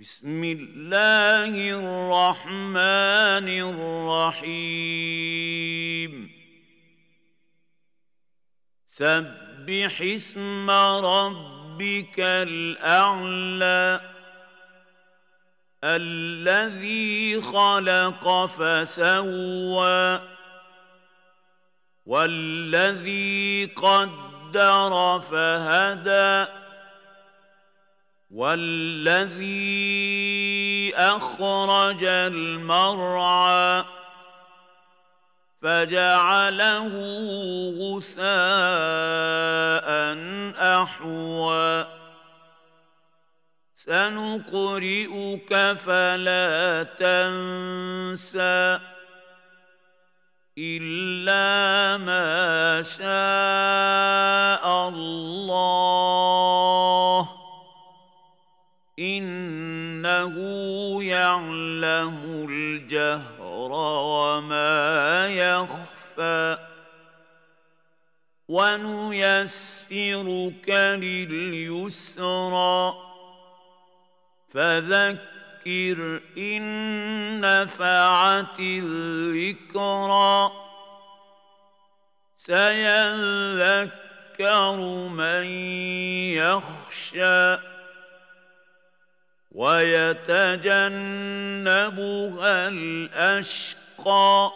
بسم الله الرحمن الرحيم. سبح اسم ربك الأعلى الذي خلق فسوى والذي قدر فهدى والذي أخرج المرعى فجعله غثاء أحوى سنقرئك فلا تنسى إلا ما شاء الله إنه يعلم الجهر وما يخفى ونيسرك لليسرى فذكر إن نفعت الذكرى سيذكر من يخشى ويتجنبها الأشقى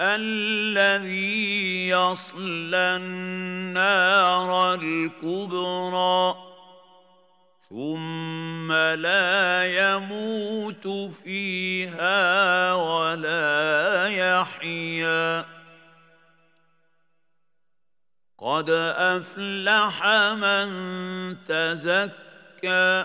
الذي يصلى النار الكبرى ثم لا يموت فيها ولا يحيا. قد أفلح من تزكى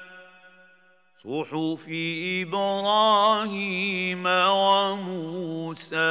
صحف إبراهيم وموسى.